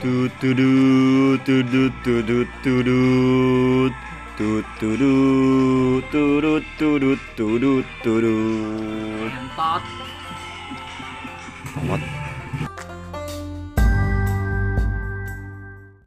Do do do do do do do do do do do do do do do do do do do. tu du แอนตอส What